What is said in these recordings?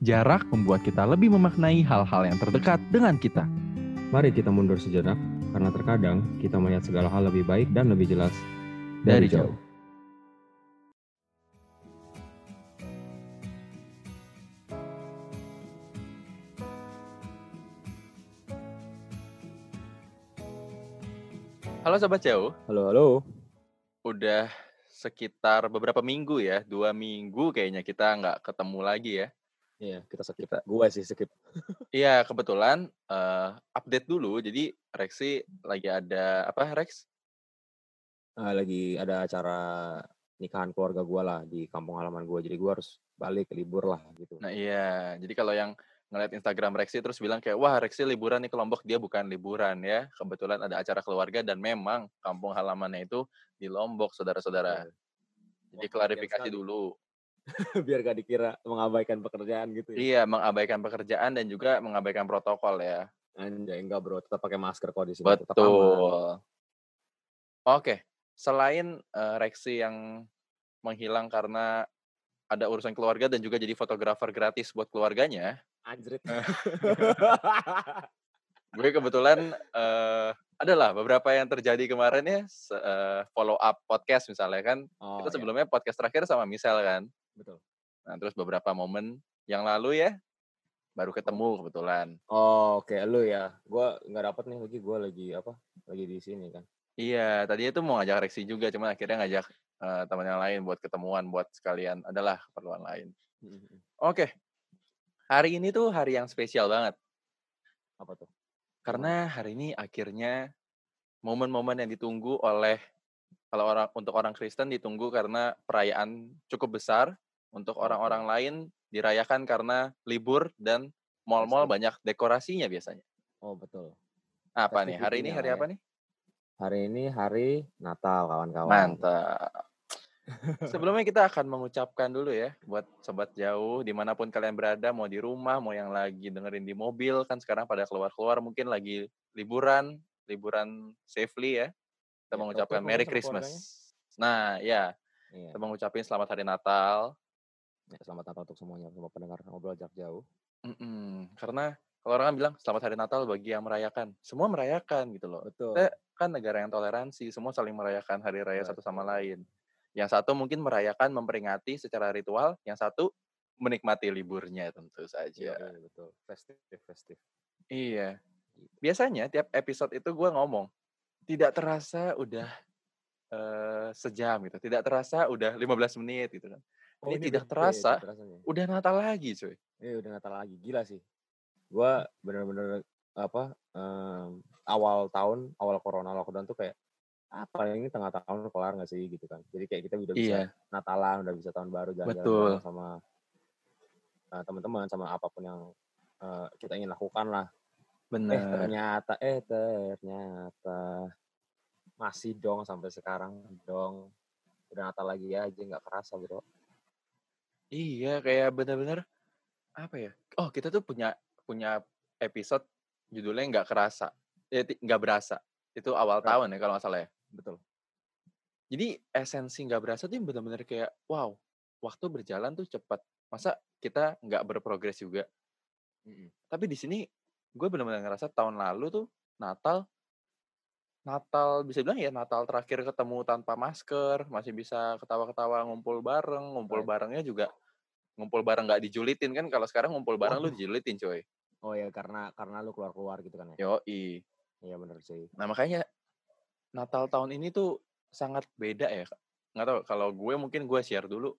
Jarak membuat kita lebih memaknai hal-hal yang terdekat dengan kita. Mari kita mundur sejenak, karena terkadang kita melihat segala hal lebih baik dan lebih jelas Dari jauh. Halo Sobat Jauh, Halo, halo. udah sekitar beberapa minggu ya, dua minggu kayaknya kita nggak ketemu lagi ya. Iya, kita skip. Gue sih skip. Iya, kebetulan eh, update dulu. Jadi Rexi lagi ada apa Rex? Ah, lagi ada acara nikahan keluarga gue lah di kampung halaman gue. Jadi gue harus balik libur lah gitu. Nah iya, jadi kalau yang ngeliat Instagram Rexi terus bilang kayak wah Rexi liburan nih ke Lombok, dia bukan liburan ya. Kebetulan ada acara keluarga dan memang kampung halamannya itu di Lombok, saudara-saudara. Jadi klarifikasi dulu. Biar gak dikira mengabaikan pekerjaan gitu ya. Iya, mengabaikan pekerjaan dan juga mengabaikan protokol ya. Anjay, enggak bro. Tetap pakai masker kok di sini. Tetap aman. Betul. Oke, selain eh, Rexi yang menghilang karena ada urusan keluarga dan juga jadi fotografer gratis buat keluarganya, Anjrit. gue kebetulan eh adalah beberapa yang terjadi kemarin ya eh, follow up podcast misalnya kan Oh, kita iya, sebelumnya podcast terakhir sama Michelle kan betul. nah terus beberapa momen yang lalu ya baru ketemu kebetulan Oh, oke lu ya. Gue nggak dapet nih lagi. Gue lagi apa? Lagi di sini kan. iya tadi itu mau ngajak Rexi juga cuman akhirnya ngajak eh, teman yang lain buat ketemuan buat sekalian adalah keperluan lain oke hari ini tuh hari yang spesial banget Apa tuh? karena hari ini akhirnya momen-momen yang ditunggu oleh kalau orang untuk orang Kristen ditunggu karena perayaan cukup besar untuk orang-orang lain dirayakan karena libur dan mall-mall Pasti. banyak dekorasinya biasanya. Oh betul. Apa nih? Hari ini hari lah apa ya. nih? Hari ini hari Natal kawan-kawan. Mantap. Sebelumnya kita akan mengucapkan dulu ya buat sobat jauh di mana pun kalian berada, mau di rumah, mau yang lagi dengerin di mobil kan sekarang pada keluar-keluar mungkin lagi liburan, liburan safely ya. Kita Ya, mengucapkan Merry Christmas. Nah ya, Iya. kita mengucapin selamat hari Natal. Ya, selamat Natal untuk semuanya, semua pendengar ngobrol jarak jauh. Mm-mm. Karena kalau orang kan bilang selamat hari Natal bagi yang merayakan, semua merayakan gitu loh. Betul. Kita kan negara yang toleransi, semua saling merayakan hari raya satu sama Betul. lain. Yang satu mungkin merayakan, memperingati secara ritual, yang satu menikmati liburnya tentu Iya, saja. iya, betul. Festif, festif. Iya. Biasanya tiap episode itu gue ngomong, tidak terasa udah eh, sejam gitu, tidak terasa udah 15 menit gitu kan. Ini tidak beda terasa. itu rasanya. Udah Natal lagi cuy. Iya, udah Natal lagi. Gila sih. Gua bener-bener apa em, awal tahun, awal corona lockdown tuh kayak apa ini tengah tahun kelar nggak sih gitu kan. Jadi kayak kita udah bisa Iya, Natalan, udah bisa tahun baru jalan-jalan sama eh, teman-teman sama apa pun yang eh, kita ingin lakukan lah. Eh Bener. ternyata, eh ternyata masih dong sampai sekarang dong. Udah Natal lagi aja nggak kerasa bro. Iya, kayak bener-bener apa ya? Oh, kita tuh punya punya episode judulnya nggak kerasa, eh, ti- nggak berasa. Itu awal Right. tahun ya kalau nggak salah ya. Betul. Jadi esensi nggak berasa tuh bener-bener kayak wow, waktu berjalan tuh cepat. Masa kita nggak berprogres juga? Mm-mm. Tapi di sini gue bener-bener ngerasa tahun lalu tuh Natal, Natal bisa bilang ya Natal terakhir ketemu tanpa masker, masih bisa ketawa-ketawa ngumpul bareng, ngumpul barengnya juga ngumpul bareng nggak dijulitin kan kalau sekarang ngumpul bareng lu Waduh. dijulitin coy. Oh ya karena karena lu keluar-keluar gitu kan ya. Yoi. Iya bener sih. Nah makanya Natal tahun ini tuh sangat beda ya. Nggak tahu kalau gue mungkin gue share dulu.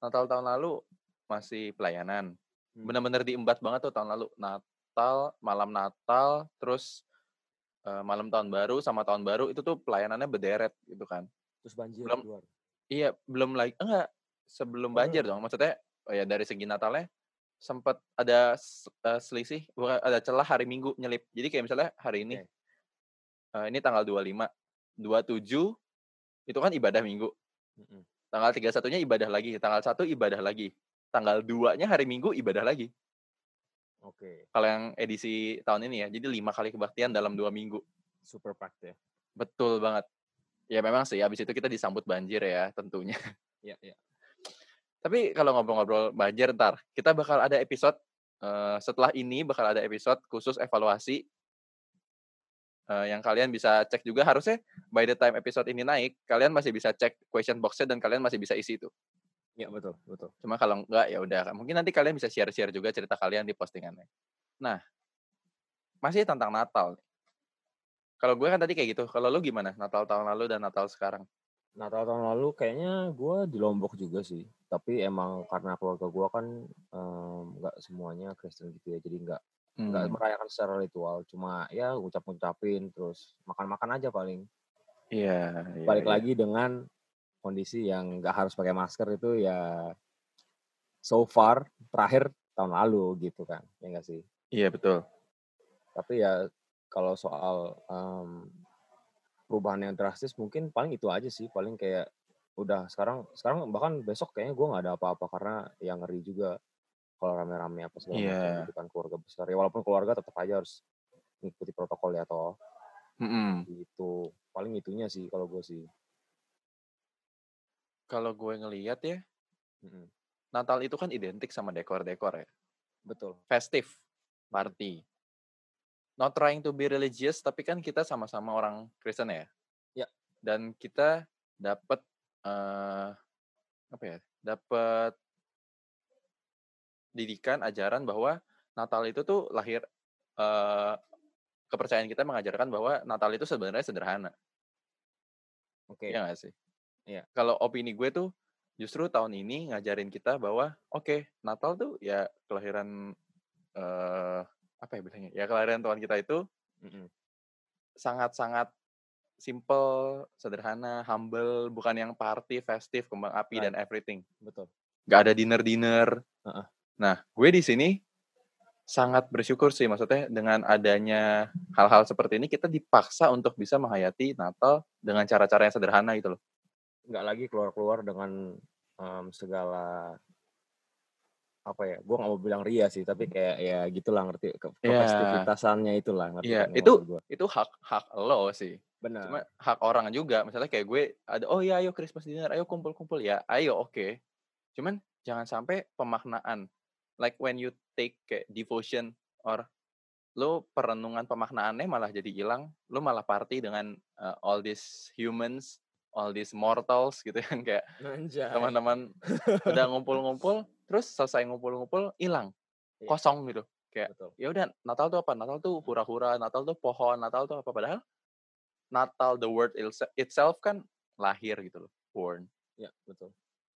Natal tahun lalu masih pelayanan. Hmm. Bener-bener diembat banget tuh tahun lalu. Natal, malam Natal, terus eh, malam tahun baru sama tahun baru itu tuh pelayanannya berderet gitu kan. Terus banjir Belum keluar. Iya, belum lagi enggak sebelum Oh, banjir dong. Maksudnya oh ya dari segi Natalnya sempat ada eh, selisih, bukan ada celah hari Minggu nyelip. Jadi kayak misalnya hari ini Oke. eh, ini tanggal 25, 27 itu kan ibadah Minggu. Mm-mm. Tanggal 31-nya ibadah lagi, tanggal 1 ibadah lagi. Tanggal 2-nya hari Minggu ibadah lagi. Oke. Kalau yang edisi tahun ini ya, jadi lima kali kebaktian dalam dua minggu. Super packed ya. Betul banget. Ya memang sih, habis itu kita disambut banjir ya tentunya. Iya, iya. Tapi kalau ngobrol-ngobrol budget ntar, kita bakal ada episode uh, setelah ini bakal ada episode khusus evaluasi uh, yang kalian bisa cek juga harusnya by the time episode ini naik, kalian masih bisa cek question box-nya dan kalian masih bisa isi itu. Iya betul, betul. Cuma kalau enggak ya udah, mungkin nanti kalian bisa share-share juga cerita kalian di postingannya. Nah, masih tentang Natal. Kalau gue kan tadi kayak gitu. Kalau lu gimana? Natal tahun lalu dan Natal sekarang? Natal tahun lalu kayaknya gue di Lombok juga sih. Tapi emang karena keluarga gue kan nggak um, semuanya Kristen gitu ya, jadi nggak nggak hmm. merayakan secara ritual. Cuma ya ucap-ucapin terus makan-makan aja paling. Iya. Yeah, Balik yeah. lagi dengan kondisi yang nggak harus pakai masker itu ya so far terakhir tahun lalu gitu kan, ya nggak sih? Iya betul. Tapi ya kalau soal um, perubahan yang drastis mungkin paling itu aja sih paling kayak udah sekarang sekarang bahkan besok kayaknya gue nggak ada apa-apa karena yang ngeri juga kalau rame-rame apa segala yeah. macam gitu kan keluarga besar ya walaupun keluarga tetap aja harus mengikuti protokol ya toh mm -hmm. gitu paling itunya sih kalau gue sih kalau gue ngelihat ya. Natal itu kan identik sama dekor-dekor ya betul festif party not trying to be religious, tapi kan kita sama-sama orang Kristen ya. Ya. Dan kita dapat uh, apa ya? Dapat didikan ajaran bahwa Natal itu tuh lahir uh, kepercayaan kita mengajarkan bahwa Natal itu sebenarnya sederhana. Oke. Okay. Iya gak sih? Iya. Kalau opini gue tuh justru tahun ini ngajarin kita bahwa oke okay, Natal tuh ya kelahiran uh, apa ya bilangnya ya kelahiran Tuhan kita itu sangat-sangat simple, sederhana, humble, bukan yang party, festif, kembang api right. dan everything. Betul. Gak ada dinner-dinner. Uh-uh. Nah, gue di sini sangat bersyukur sih, maksudnya dengan adanya hal-hal seperti ini kita dipaksa untuk bisa menghayati Natal dengan cara-cara yang sederhana gitu loh. Gak lagi keluar-keluar dengan um, segala apa ya gue gak mau bilang ria sih tapi kayak ya gitulah ngerti ke yeah. itulah ngerti yeah. itu gua. itu hak hak lo sih benar cuma hak orang juga misalnya kayak gue ada oh ya ayo Christmas dinner ayo kumpul kumpul ya ayo oke okay. cuman jangan sampai pemaknaan like when you take kayak devotion or lo perenungan pemaknaannya malah jadi hilang lo malah party dengan uh, all these humans all these mortals gitu kan kayak teman-teman udah ngumpul-ngumpul terus selesai ngumpul-ngumpul hilang iya. kosong gitu. Kayak ya udah Natal tuh apa? Natal tuh hura-hura Natal tuh pohon Natal tuh apa? Padahal Natal the word itself kan lahir gitu loh born. Ya betul.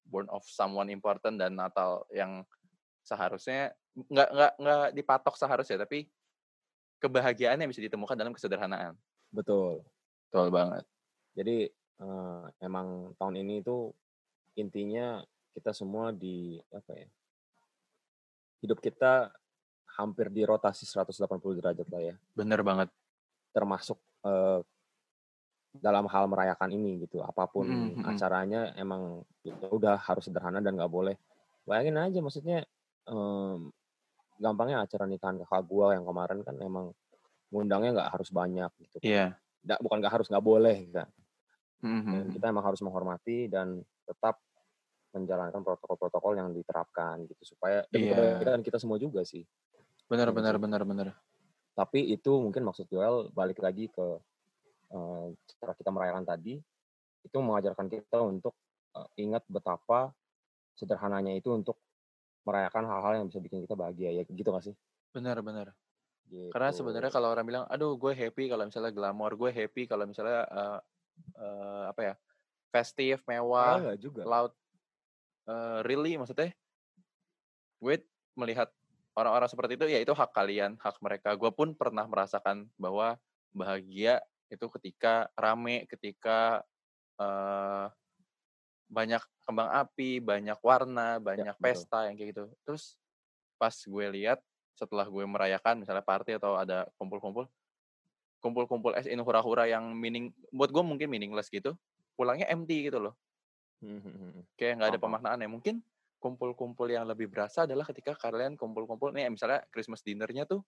Born of someone important dan Natal yang seharusnya nggak nggak nggak dipatok seharusnya tapi kebahagiaan yang bisa ditemukan dalam kesederhanaan. Betul. Betul banget. Jadi uh, emang tahun ini tuh intinya kita semua di apa ya hidup kita hampir di rotasi 180 derajat lah ya. Bener banget. Termasuk uh, dalam hal merayakan ini gitu. Apa pun mm -hmm. acaranya emang ya udah harus sederhana dan nggak boleh. Bayangin aja maksudnya um, gampangnya acara nikahan kakak gua yang kemarin kan emang ngundangnya nggak harus banyak gitu. Iya. Yeah. bukan nggak harus nggak boleh kan. Mm -hmm. kita emang harus menghormati dan tetap menjalankan protokol-protokol yang diterapkan gitu supaya yeah. dan kita semua juga sih. Benar benar benar benar. Tapi itu mungkin maksud Joel balik lagi ke uh, cara kita merayakan tadi itu mengajarkan kita untuk uh, ingat betapa sederhananya itu untuk merayakan hal-hal yang bisa bikin kita bahagia ya gitu gak sih? Benar benar. Gitu. Karena sebenarnya kalau orang bilang, aduh gue happy kalau misalnya glamor, gue happy kalau misalnya uh, uh, apa ya festif, mewah, oh, juga. laut uh, really maksudnya gue melihat orang-orang seperti itu ya itu hak kalian hak mereka gue pun pernah merasakan bahwa bahagia itu ketika rame ketika uh, banyak kembang api banyak warna ya, banyak ya, pesta betul. yang kayak gitu terus pas gue lihat setelah gue merayakan misalnya party atau ada kumpul-kumpul kumpul-kumpul es ini hura-hura yang meaning buat gue mungkin meaningless gitu pulangnya empty gitu loh Hmm, hmm, hmm, Kayak nggak ada pemaknaan ya. Mungkin kumpul-kumpul yang lebih berasa adalah ketika kalian kumpul-kumpul nih misalnya Christmas dinnernya tuh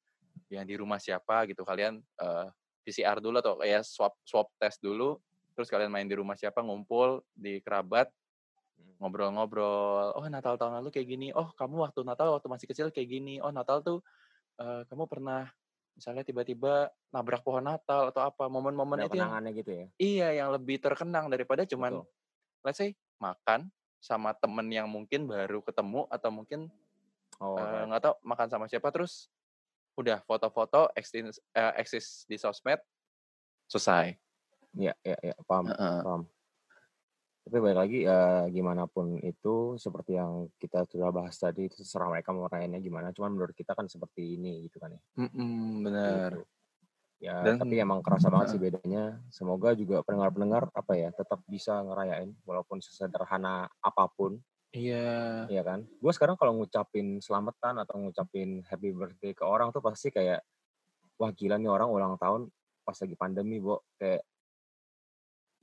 yang di rumah siapa gitu kalian uh, eh, PCR dulu atau kayak swab swab test dulu terus kalian main di rumah siapa ngumpul di kerabat ngobrol-ngobrol, "Oh, Natal tahun lalu kayak gini. Oh, kamu waktu Natal waktu masih kecil kayak gini. Oh, Natal tuh, eee, kamu pernah misalnya tiba-tiba nabrak pohon Natal atau apa." Momen-momen itu yang gitu ya? iya, yang lebih terkenang daripada cuman Betul. let's say makan sama temen yang mungkin baru ketemu atau mungkin, Oh, right. nggak tahu makan sama siapa terus udah foto-foto ekstins eee, eksis di sosmed, selesai. Iya iya iya, paham Heeh. paham. Tapi balik lagi, eee, gimana pun itu seperti yang kita sudah bahas tadi, itu terserah mereka mau gimana, cuman menurut kita kan seperti ini gitu kan ya. Mhm, bener. Gitu. Ya, Dan tapi emang kerasa banget sih bedanya. Semoga juga pendengar-pendengar, apa ya, tetap bisa ngerayain walaupun sesederhana apa pun. Iya. Iya kan? Gue sekarang kalau ngucapin selamatan atau ngucapin happy birthday ke orang tuh pasti kayak, wah gila nih orang ulang tahun pas lagi pandemi, Bo. Kayak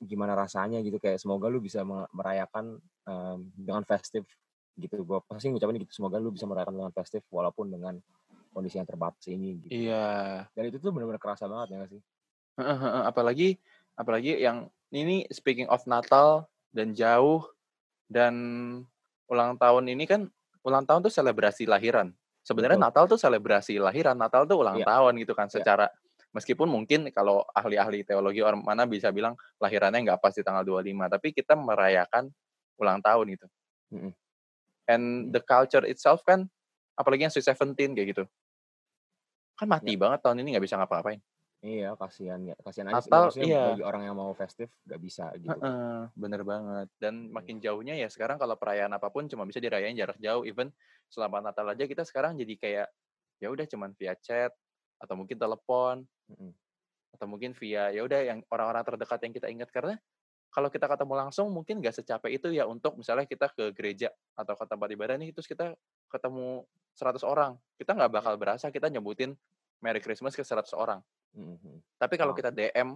gimana rasanya gitu, kayak semoga lu bisa me merayakan, mmm, dengan festif gitu. Gue pasti ngucapin gitu, semoga lu bisa merayakan dengan festif walaupun dengan kondisi yang terbatas ini gitu. Iya. Dan itu tuh bener-bener kerasa banget ya nggak sih? Apalagi apalagi yang ini speaking of Natal dan jauh dan ulang tahun ini kan ulang tahun tuh selebrasi lahiran. Sebenarnya. Natal tuh selebrasi lahiran, Natal tuh ulang Iya. tahun gitu kan Iya. Meskipun mungkin kalau ahli-ahli teologi orang mana bisa bilang lahirannya nggak pas di tanggal 25, tapi kita merayakan ulang tahun gitu. Mhm. And the culture itself kan apalagi yang Sweet Seventeen kayak gitu. Kan mati Ya. banget tahun ini nggak bisa ngapa-ngapain. Iya, kasihan ya, kasihan aja maksudnya iya. bagi orang yang mau festif nggak bisa gitu kan. Heeh, bener banget. Dan Mhm. makin jauhnya ya sekarang kalau perayaan apa pun cuma bisa dirayain jarak jauh, even selamat Natal aja kita sekarang jadi kayak, ya udah cuman via chat atau mungkin telepon Mhm. atau mungkin via ya udah yang orang-orang terdekat yang kita ingat. Karena kalau kita ketemu langsung mungkin nggak secapek itu ya untuk misalnya kita ke gereja atau ke tempat ibadah nih, terus kita ketemu 100 orang. Kita nggak Iya. bakal berasa kita nyebutin Merry Christmas ke 100 orang. Mhm. Tapi kalau Paham. kita DM,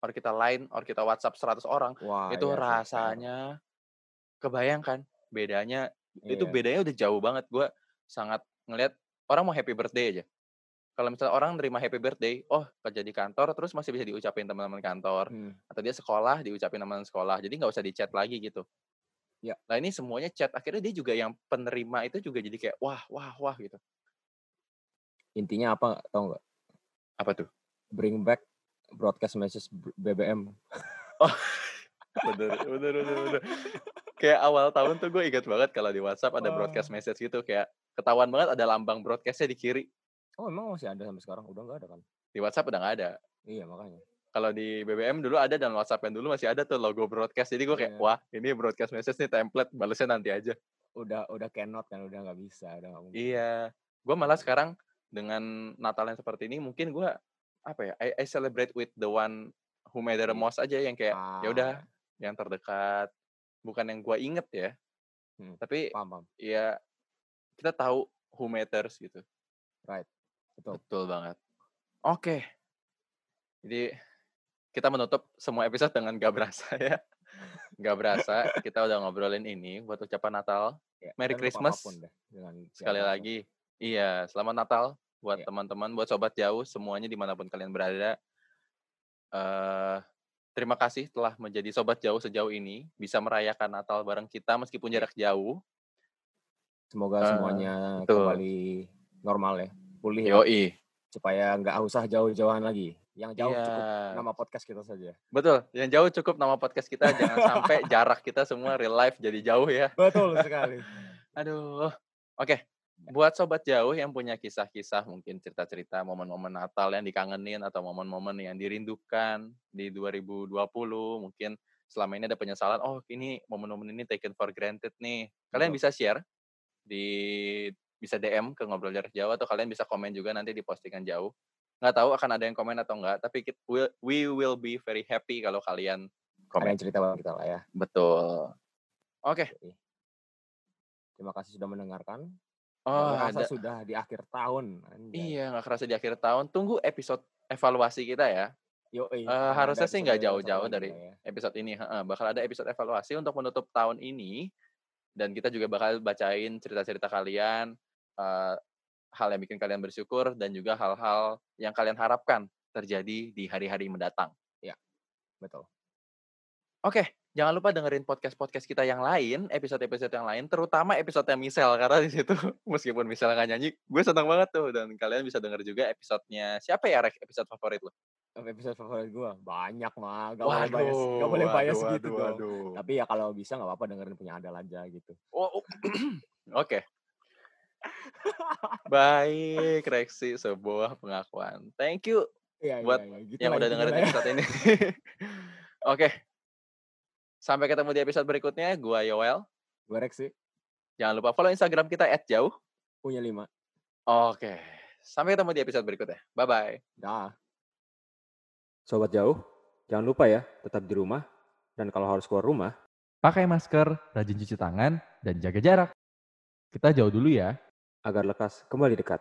or kita Line, or kita WhatsApp 100 orang, Wah, itu iya bener. rasanya kebayang kan bedanya, itu Iya. bedanya udah jauh banget. Gue sangat ngelihat orang mau happy birthday aja. Kalau misalnya orang nerima happy birthday, oh kerja di kantor terus masih bisa diucapin teman-teman kantor, Mhm. atau dia sekolah diucapin teman sekolah, jadi nggak usah di-chat lagi gitu. Ya. Nah ini semuanya chat, akhirnya dia juga yang penerima itu juga jadi kayak wah wah wah gitu. Intinya apa tahu nggak? Apa tuh? Bring back broadcast message BBM. Oh, bener bener bener bener. Kayak awal tahun tuh gue inget banget kalau di WhatsApp ada broadcast message gitu, kayak ketahuan banget ada lambang broadcast-nya di kiri. Oh, emang masih ada sampai sekarang? Udah nggak ada kan? Di WhatsApp udah nggak ada. Iya, makanya. Kalau di BBM dulu ada dan WhatsApp yang dulu masih ada tuh logo broadcast. Jadi gue kayak, Iya. wah ini broadcast message nih template, balesnya nanti aja. Udah udah cannot kan, udah nggak bisa, udah mungkin. Iya. Gue malah sekarang dengan Natal yang seperti ini mungkin gue apa ya, I I celebrate with the one who matter the Iya. most aja yang kayak ya Ah, udah ya. yang terdekat, bukan yang gue inget ya. Mhm. Tapi Paham paham. ya kita tahu who matters gitu. Right. Betul. Betul banget. Oke. Jadi kita menutup semua episode dengan gak berasa ya. Gak berasa kita udah ngobrolin ini buat ucapan Natal. Ya, Merry Christmas. deh, dengan Sekali lagi. Iya, selamat Natal buat Iya. teman-teman, buat sobat jauh semuanya di mana pun kalian berada. Eh, terima kasih telah menjadi sobat jauh sejauh ini, bisa merayakan Natal bareng kita meskipun Iya. jarak jauh. Semoga Eh, semuanya betul. kembali normal ya, pulih lah, Yoi. supaya nggak usah jauh-jauhan lagi. Yang jauh cukup Iya. nama podcast kita saja. Betul, yang jauh cukup nama podcast kita, jangan sampai jarak kita semua real life jadi jauh ya. Betul sekali. Aduh. Oke, buat sobat jauh yang punya kisah-kisah, mungkin cerita-cerita momen-momen Natal yang dikangenin atau momen-momen yang dirindukan di 2020, mungkin selama ini ada penyesalan, oh ini momen-momen ini taken for granted nih. Kalian Betul. bisa share di bisa DM ke ngobrol jarak jauh atau kalian bisa komen juga nanti di postingan jauh. Nggak tahu akan ada yang komen atau enggak, tapi kit- we, will be very happy kalau kalian komen. cerita bareng kita lah ya. Betul. Oke. Yoi. Terima kasih sudah mendengarkan. Oh, ada. sudah di akhir tahun. Anjay. Iya, nggak kerasa di akhir tahun. Tunggu episode evaluasi kita ya. Eh, akan ada harusnya sih nggak jauh-jauh dari ya. episode ini. Heeh, bakal ada episode evaluasi untuk menutup tahun ini. Dan kita juga bakal bacain cerita-cerita kalian, eh, hal yang bikin kalian bersyukur, dan juga hal-hal yang kalian harapkan terjadi di hari-hari mendatang. Ya, betul. Oke, Jangan lupa dengerin podcast-podcast kita yang lain, episode-episode yang lain, terutama episode Misel karena di situ meskipun Misel nggak nyanyi, gue seneng banget tuh dan kalian bisa denger juga episodenya siapa ya Rek episode favorit lo? Episode favorit gue banyak mah, gak boleh bias, gak boleh bias waduh, gitu waduh, dong. waduh. Tapi ya kalau bisa nggak apa-apa dengerin punya Adal aja gitu. Oh, oh. oke. Baik, Reksi, sebuah pengakuan. Thank you Iya, buat iya, iya. Gitu yang lah udah dengerin ya. episode ini. Oke. Sampai ketemu di episode berikutnya. Gua Yoel. Gue Rex sih, Jangan lupa follow Instagram kita @jauh. punya lima. Oke. Sampai ketemu di episode berikutnya. Bye-bye. Dah. Sobat jauh, jangan lupa ya, tetap di rumah. Dan kalau harus keluar rumah, Pakai masker, rajin cuci tangan, dan jaga jarak. Kita jauh dulu ya. Agar lekas kembali dekat.